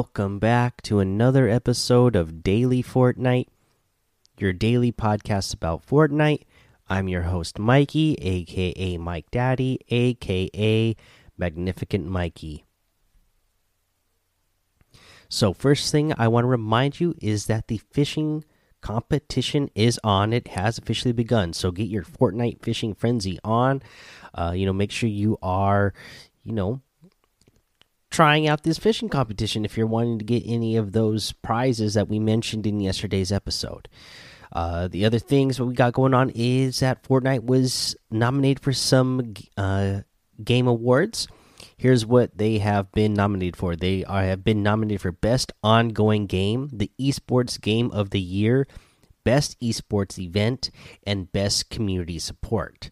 welcome back to another episode of Daily Fortnite, your daily podcast about Fortnite. I'm your host, Mikey, aka Mike Daddy, aka Magnificent Mikey. So, first thing I want to remind you is that the fishing competition is on. It has officially begun. So, get your Fortnite fishing frenzy on. Uh, you know, make sure you are, you know, trying out this fishing competition if you're wanting to get any of those prizes that we mentioned in yesterday's episode. Uh, the other things that we got going on is that Fortnite was nominated for some uh, game awards. Here's what they have been nominated for. They are, have been nominated for Best Ongoing Game, the Esports Game of the Year, Best Esports Event, and Best Community Support.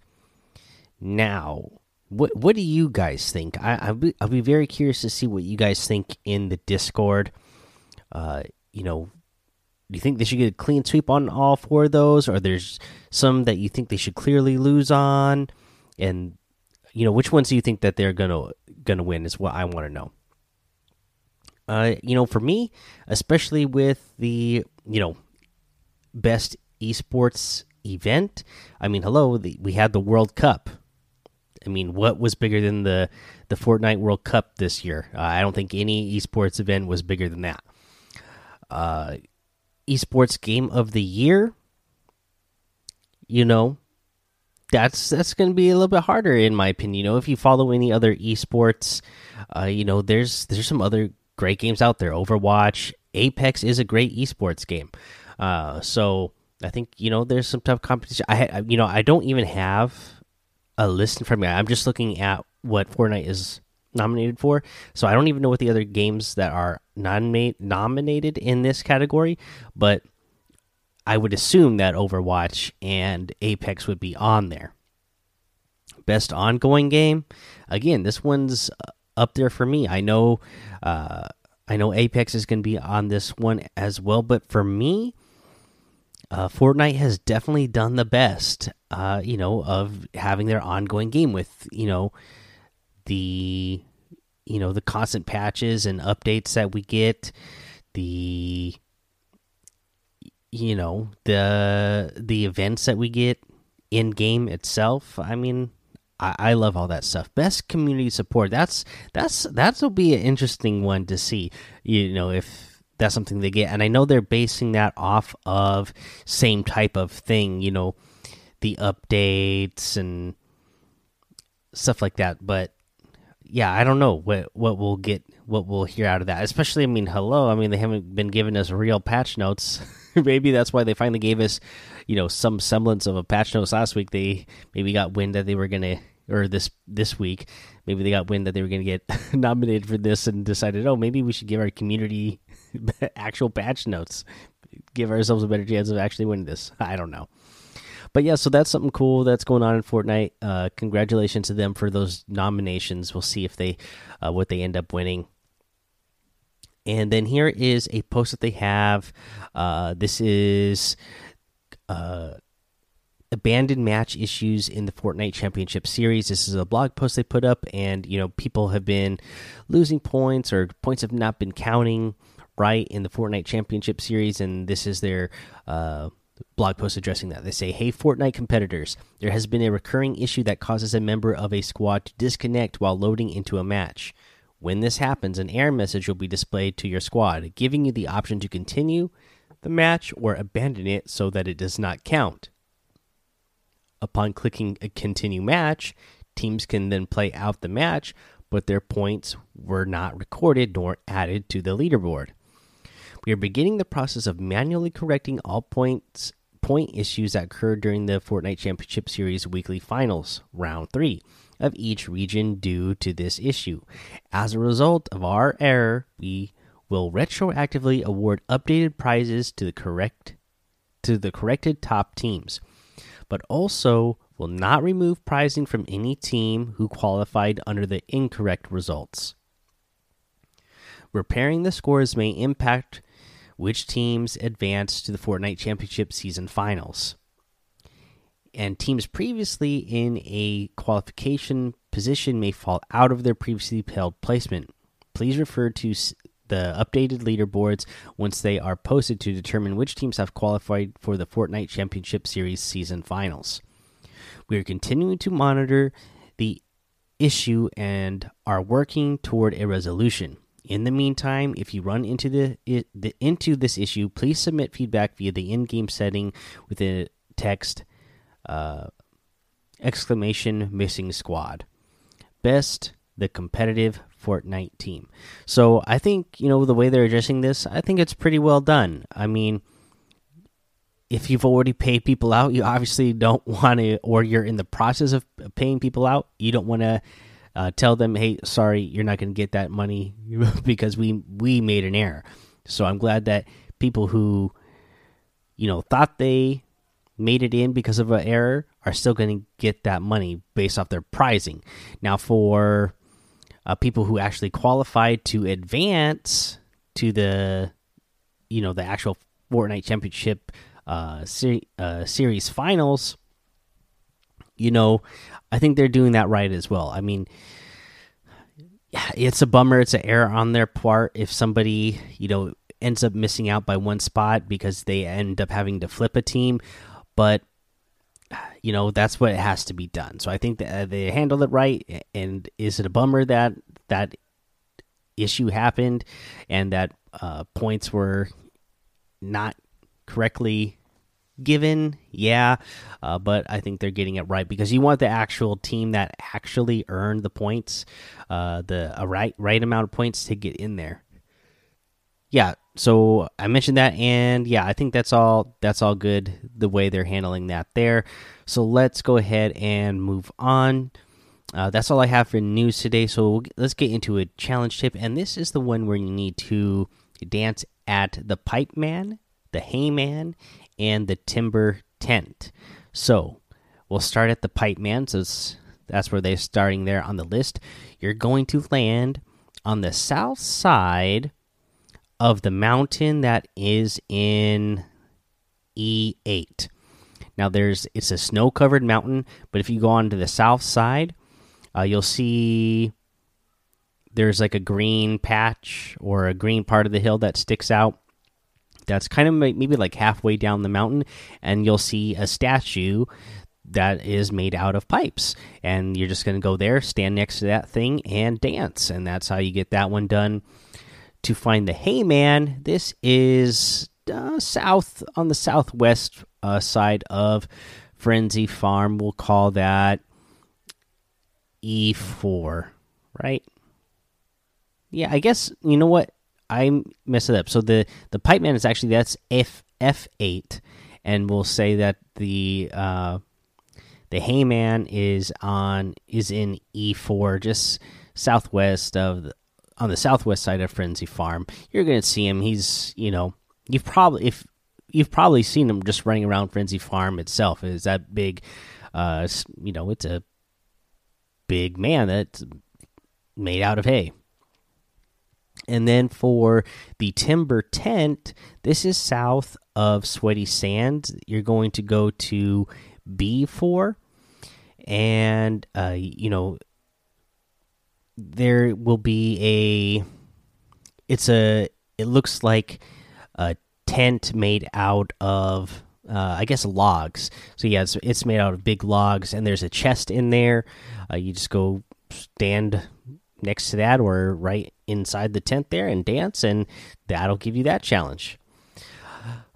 Now, what what do you guys think? I I'll be, I'll be very curious to see what you guys think in the Discord. Uh, you know, do you think they should get a clean sweep on all four of those, or there's some that you think they should clearly lose on? And you know, which ones do you think that they're gonna gonna win? Is what I want to know. Uh, you know, for me, especially with the you know best esports event. I mean, hello, the, we had the World Cup I mean, what was bigger than the the Fortnite World Cup this year? Uh, I don't think any esports event was bigger than that. Uh, esports game of the year. You know, that's that's going to be a little bit harder in my opinion. You know, if you follow any other esports, uh, you know, there's there's some other great games out there. Overwatch, Apex is a great esports game. Uh, so I think you know there's some tough competition. I you know I don't even have a list in front of me. I'm just looking at what Fortnite is nominated for. So I don't even know what the other games that are nominate nominated in this category, but I would assume that Overwatch and Apex would be on there. Best ongoing game. Again, this one's up there for me. I know uh, I know Apex is going to be on this one as well, but for me, uh, Fortnite has definitely done the best, uh, you know, of having their ongoing game with, you know, the, you know, the constant patches and updates that we get, the, you know, the the events that we get in game itself. I mean, I, I love all that stuff. Best community support. That's that's that'll be an interesting one to see. You know, if that's something they get. And i know they're basing that off of same type of thing you know the updates and stuff like that. But yeah i don't know what what we'll get what we'll hear out of that. Especially i mean hello i mean they haven't been giving us real patch notes. Maybe that's why they finally gave us you know some semblance of a patch notes last week. They maybe got wind that they were gonna or this this week maybe they got wind that they were gonna get nominated for this and decided oh maybe we should give our community actual patch notes. Give ourselves a better chance of actually winning this. I don't know. But yeah, so that's something cool that's going on in Fortnite. Uh, congratulations to them for those nominations. We'll see if they uh, what they end up winning. And then here is a post that they have. Uh, this is uh, abandoned match issues in the Fortnite Championship Series. This is a blog post they put up, and you know people have been losing points or points have not been counting right in the Fortnite Championship Series, and this is their uh, blog post addressing that. They say, Hey, Fortnite competitors, there has been a recurring issue that causes a member of a squad to disconnect while loading into a match. When this happens, an error message will be displayed to your squad, giving you the option to continue the match or abandon it so that it does not count. Upon clicking a continue match, teams can then play out the match, but their points were not recorded nor added to the leaderboard. We are beginning the process of manually correcting all points point issues that occurred during the Fortnite Championship Series weekly finals, round 3 of each region due to this issue. As a result of our error, we will retroactively award updated prizes to the correct to the corrected top teams, but also will not remove prizing from any team who qualified under the incorrect results. Repairing the scores may impact which teams advance to the Fortnite Championship season finals. And teams previously in a qualification position may fall out of their previously held placement. Please refer to the updated leaderboards once they are posted to determine which teams have qualified for the Fortnite Championship Series season finals. We are continuing to monitor the issue and are working toward a resolution. In the meantime, if you run into the, the into this issue, please submit feedback via the in-game setting with a text uh, exclamation missing squad. Best the competitive Fortnite team. So I think you know the way they're addressing this. I think it's pretty well done. I mean, if you've already paid people out, you obviously don't want to, or you're in the process of paying people out, you don't want to uh, tell them, "Hey, sorry, you're not going to get that money because we we made an error." So I'm glad that people who, you know, thought they made it in because of an error are still going to get that money based off their pricing. Now, for uh, people who actually qualified to advance to the, you know, the actual Fortnite Championship uh, ser uh, series finals, you know, I think they're doing that right as well. I mean, it's a bummer. It's an error on their part if somebody, you know, ends up missing out by one spot because they end up having to flip a team. But you know that's what has to be done. So I think that uh, they handled it right. And is it a bummer that that issue happened and that uh, points were not correctly given yeah uh, but i think they're getting it right because you want the actual team that actually earned the points uh, the right right amount of points to get in there. Yeah so i mentioned that and yeah i think that's all that's all good the way they're handling that there. So let's go ahead and move on. Uh, that's all i have for news today. So let's get into a challenge tip. And this is the one where you need to dance at the pipe man the hay man and the timber tent so we'll start at the pipe man so that's where they're starting there on the list you're going to land on the south side of the mountain that is in E8. Now there's it's a snow-covered mountain, but if you go on to the south side, uh, you'll see there's like a green patch or a green part of the hill that sticks out. That's kind of maybe like halfway down the mountain, and you'll see a statue that is made out of pipes. And you're just going to go there, stand next to that thing, and dance. And that's how you get that one done to find the Hay Man, This is uh, south on the southwest uh, side of Frenzy Farm. We'll call that E4, right? Yeah, I guess you know what I messed it up. So the the pipe man is actually that's F F8, and we'll say that the uh, the Hayman is on is in E4, just southwest of the, on the southwest side of Frenzy Farm. You're to see him. He's, you know, you've probably if you've probably seen him just running around Frenzy Farm itself. Is that big? Uh, you know, it's a big man that's made out of hay. And then for the timber tent, this is south of Sweaty Sand. You're going to go to B4, and uh, you know there will be a it's a it looks like a tent made out of uh, I guess logs. So yeah, it's, it's made out of big logs, and there's a chest in there. Uh, you just go stand next to that, or right inside the tent there, and dance, and that'll give you that challenge.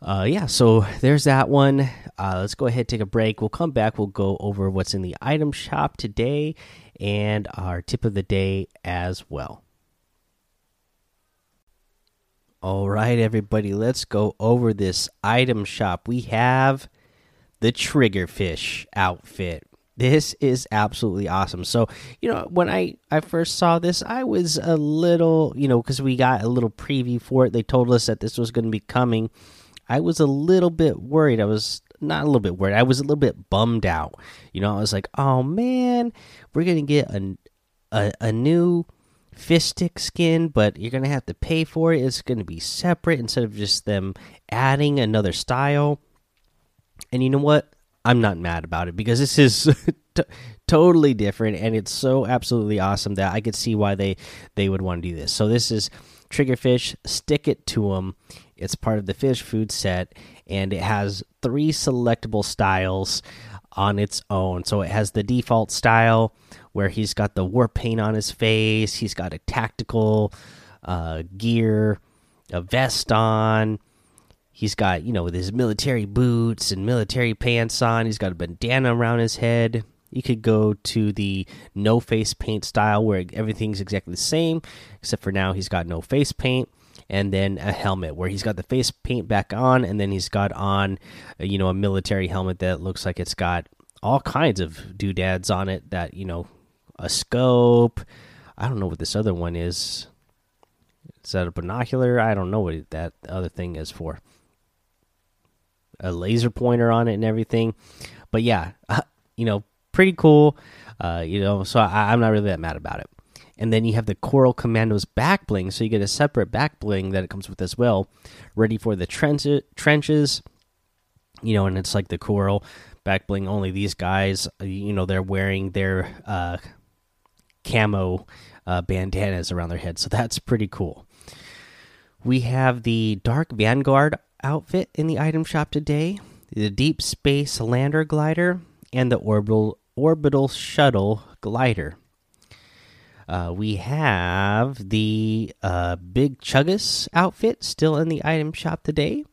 Uh, yeah, so there's that one. Uh, let's go ahead take a break. We'll come back. We'll go over what's in the item shop today, and our tip of the day as well. All right, everybody, let's go over this item shop. We have the Triggerfish outfit. This is absolutely awesome. So, you know, when I I first saw this, I was a little, you know, cuz we got a little preview for it. They told us that this was going to be coming. I was a little bit worried. I was not a little bit worried. I was a little bit bummed out. You know, I was like, "Oh man, we're going to get a a, a new Fishstick skin, but you're gonna have to pay for it. It's gonna be separate instead of just them adding another style. And you know what? I'm not mad about it because this is totally different and it's so absolutely awesome that I could see why they they would want to do this. So this is triggerfish, stick it to him. It's part of the fish food set, and it has three selectable styles on its own. So it has the default style where he's got the war paint on his face, he's got a tactical uh, gear, a vest on. He's got, you know, with his military boots and military pants on. He's got a bandana around his head. You could go to the no face paint style where everything's exactly the same, except for now he's got no face paint. And then a helmet where he's got the face paint back on, and then he's got on, uh, you know, a military helmet that looks like it's got all kinds of doodads on it. That you know, a scope. I don't know what this other one is. Is that a binocular? I don't know what that other thing is for. A laser pointer on it and everything. But yeah, you know, pretty cool. Uh, you know, so I, am not really that mad about it. And then you have the Coral Commandos back bling, so you get a separate back bling that it comes with as well, ready for the trenches. You know, and it's like the Coral back bling. Only these guys, uh, you know, they're wearing their uh, camo uh, bandanas around their heads, so that's pretty cool. We have the Dark Vanguard outfit in the item shop today, the Deep Space Lander glider, and the orbital orbital shuttle glider. Uh, we have the uh, Big Chuggus outfit still in the item shop today.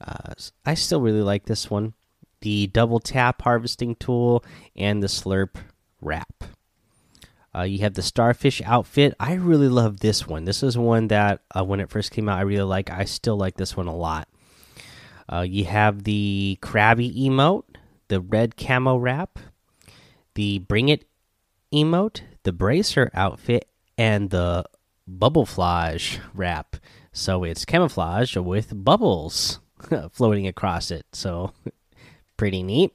Uh, I still really like this one. The double tap harvesting tool and the slurp wrap. Uh, you have the starfish outfit. I really love this one. This is one that uh, when it first came out, I really like. I still like this one a lot. Uh, you have the crabby emote, the red camo wrap, the bring it emote, the bracer outfit, and the bubbleflage wrap. So it's camouflage with bubbles floating across it. So pretty neat.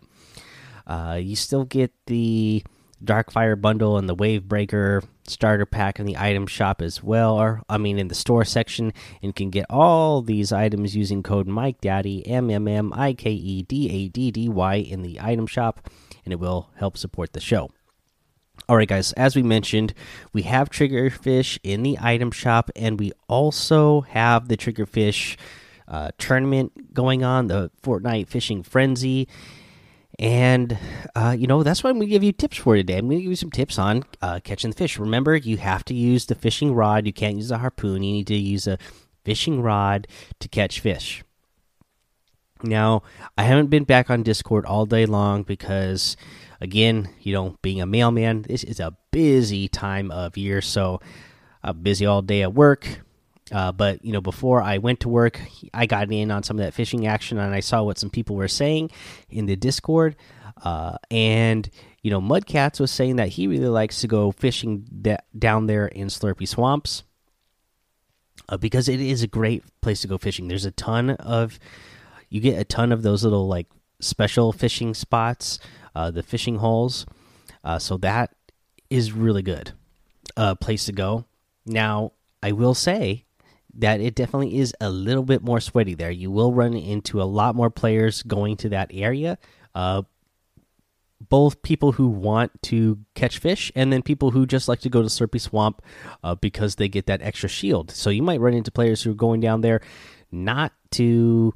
Uh, you still get the Darkfire bundle and the Wave Breaker starter pack in the item shop as well, or I mean in the store section, and can get all these items using code Mike Daddy M M M I K E D A D D Y in the item shop, and it will help support the show. All right, guys, as we mentioned, we have Triggerfish in the item shop, and we also have the Triggerfish uh, tournament going on, the Fortnite Fishing Frenzy and, uh, you know, that's why I'm going to give you tips for today. I'm going to give you some tips on uh, catching the fish. Remember, you have to use the fishing rod. You can't use a harpoon. You need to use a fishing rod to catch fish. Now, I haven't been back on Discord all day long because, again, you know, being a mailman, this is a busy time of year. So I'm busy all day at work. Uh, but you know, before I went to work, I got in on some of that fishing action, and I saw what some people were saying in the Discord. Uh, and you know, Mudcats was saying that he really likes to go fishing down there in Slurpy Swamps uh, because it is a great place to go fishing. There's a ton of you get a ton of those little like special fishing spots, uh, the fishing holes. Uh, so that is really good place to go. Now, I will say that it definitely is a little bit more sweaty there. You will run into a lot more players going to that area. Uh, both people who want to catch fish and then people who just like to go to Slurpy Swamp uh, because they get that extra shield. So you might run into players who are going down there not to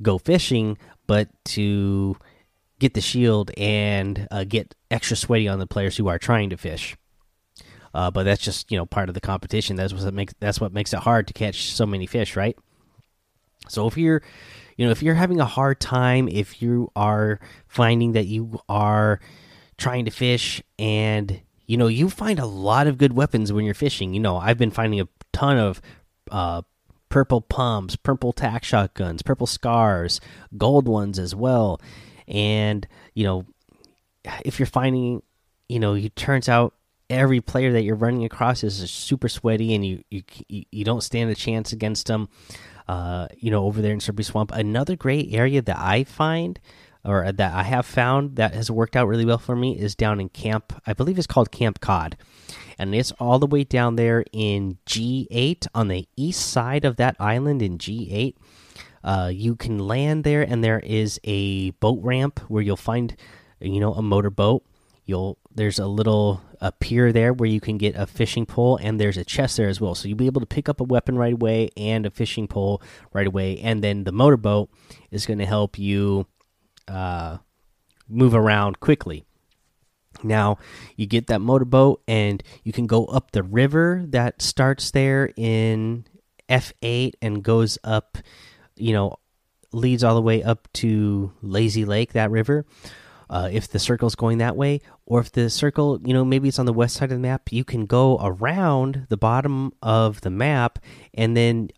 go fishing, but to get the shield and uh, get extra sweaty on the players who are trying to fish. Uh, but that's just you know part of the competition. That's what makes that's what makes it hard to catch so many fish, right? So if you're you know if you're having a hard time, if you are finding that you are trying to fish and you know you find a lot of good weapons when you're fishing. You know I've been finding a ton of uh, purple pumps, purple tack shotguns, purple scars, gold ones as well. And you know, if you're finding, you know, it turns out every player that you're running across is super sweaty, and you you you don't stand a chance against them. Uh, you know, over there in Slurpy Swamp, another great area that I find or that I have found that has worked out really well for me is down in Camp. I believe it's called Camp Cod, and it's all the way down there in G8 on the east side of that island in G8. Uh, you can land there, and there is a boat ramp where you'll find, you know, a motorboat. You'll there's a little a pier there where you can get a fishing pole, and there's a chest there as well. So you'll be able to pick up a weapon right away and a fishing pole right away. And then the motorboat is going to help you uh, move around quickly. Now you get that motorboat, and you can go up the river that starts there in F8 and goes up, you know, leads all the way up to Lazy Lake, that river. Uh, if the circle's going that way, or if the circle, you know, maybe it's on the west side of the map, you can go around the bottom of the map. And then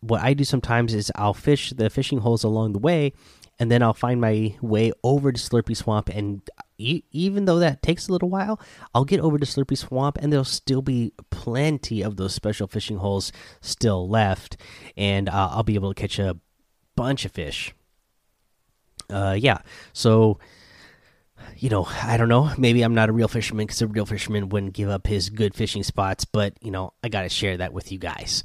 what I do sometimes is I'll fish the fishing holes along the way, and then I'll find my way over to Slurpy Swamp. And e even though that takes a little while, I'll get over to Slurpy Swamp, and there'll still be plenty of those special fishing holes still left, and uh, I'll be able to catch a bunch of fish. Uh, yeah, so you know, I don't know. Maybe I'm not a real fisherman because a real fisherman wouldn't give up his good fishing spots, but you know, I got to share that with you guys.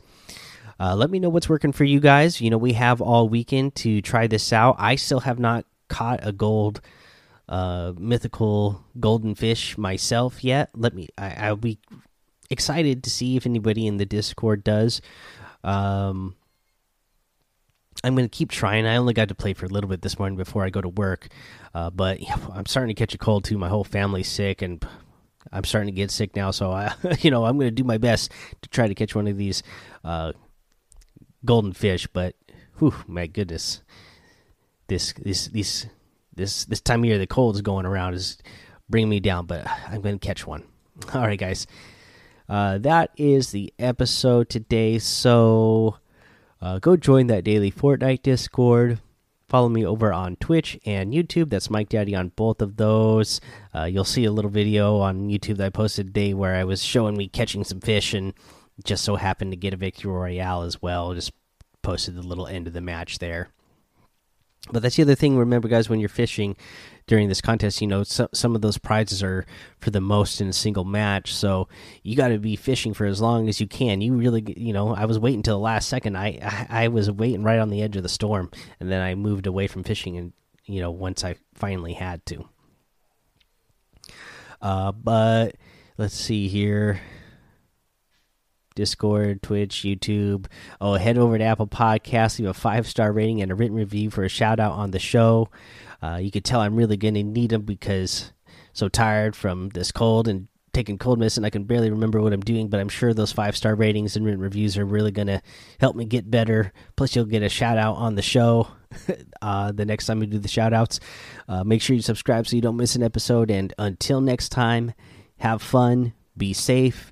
Uh, let me know what's working for you guys. You know, we have all weekend to try this out. I still have not caught a gold, uh, mythical golden fish myself yet. Let me. I, I'll be excited to see if anybody in the Discord does. Um, I'm going to keep trying. I only got to play for a little bit this morning before I go to work, uh, but I'm starting to catch a cold too. My whole family's sick, and I'm starting to get sick now. So I, you know, I'm going to do my best to try to catch one of these uh, golden fish. But, whew, my goodness, this this this this this time of year, the cold is going around is bringing me down. But I'm going to catch one. All right, guys. Uh, that is the episode today. So uh, go join that daily Fortnite Discord. Follow me over on Twitch and YouTube. That's Mike Daddy on both of those. Uh, you'll see a little video on YouTube that I posted today where I was showing me catching some fish and just so happened to get a victory royale as well. Just posted the little end of the match there. But that's the other thing. Remember, guys, when you're fishing, during this contest, you know, so, some of those prizes are for the most in a single match. So you got to be fishing for as long as you can. You really, you know, I was waiting until the last second. I, I, I was waiting right on the edge of the storm, and then I moved away from fishing, and you know, once I finally had to. Uh, but let's see here. Discord, Twitch, YouTube. Oh, head over to Apple Podcasts, leave a five star rating and a written review for a shout out on the show. Uh, you could tell I'm really going to need them because so tired from this cold and taking cold medicine. And I can barely remember what I'm doing, but I'm sure those five star ratings and written reviews are really going to help me get better. Plus, you'll get a shout out on the show uh, the next time we do the shout outs. Uh, make sure you subscribe so you don't miss an episode. And until next time, have fun, be safe,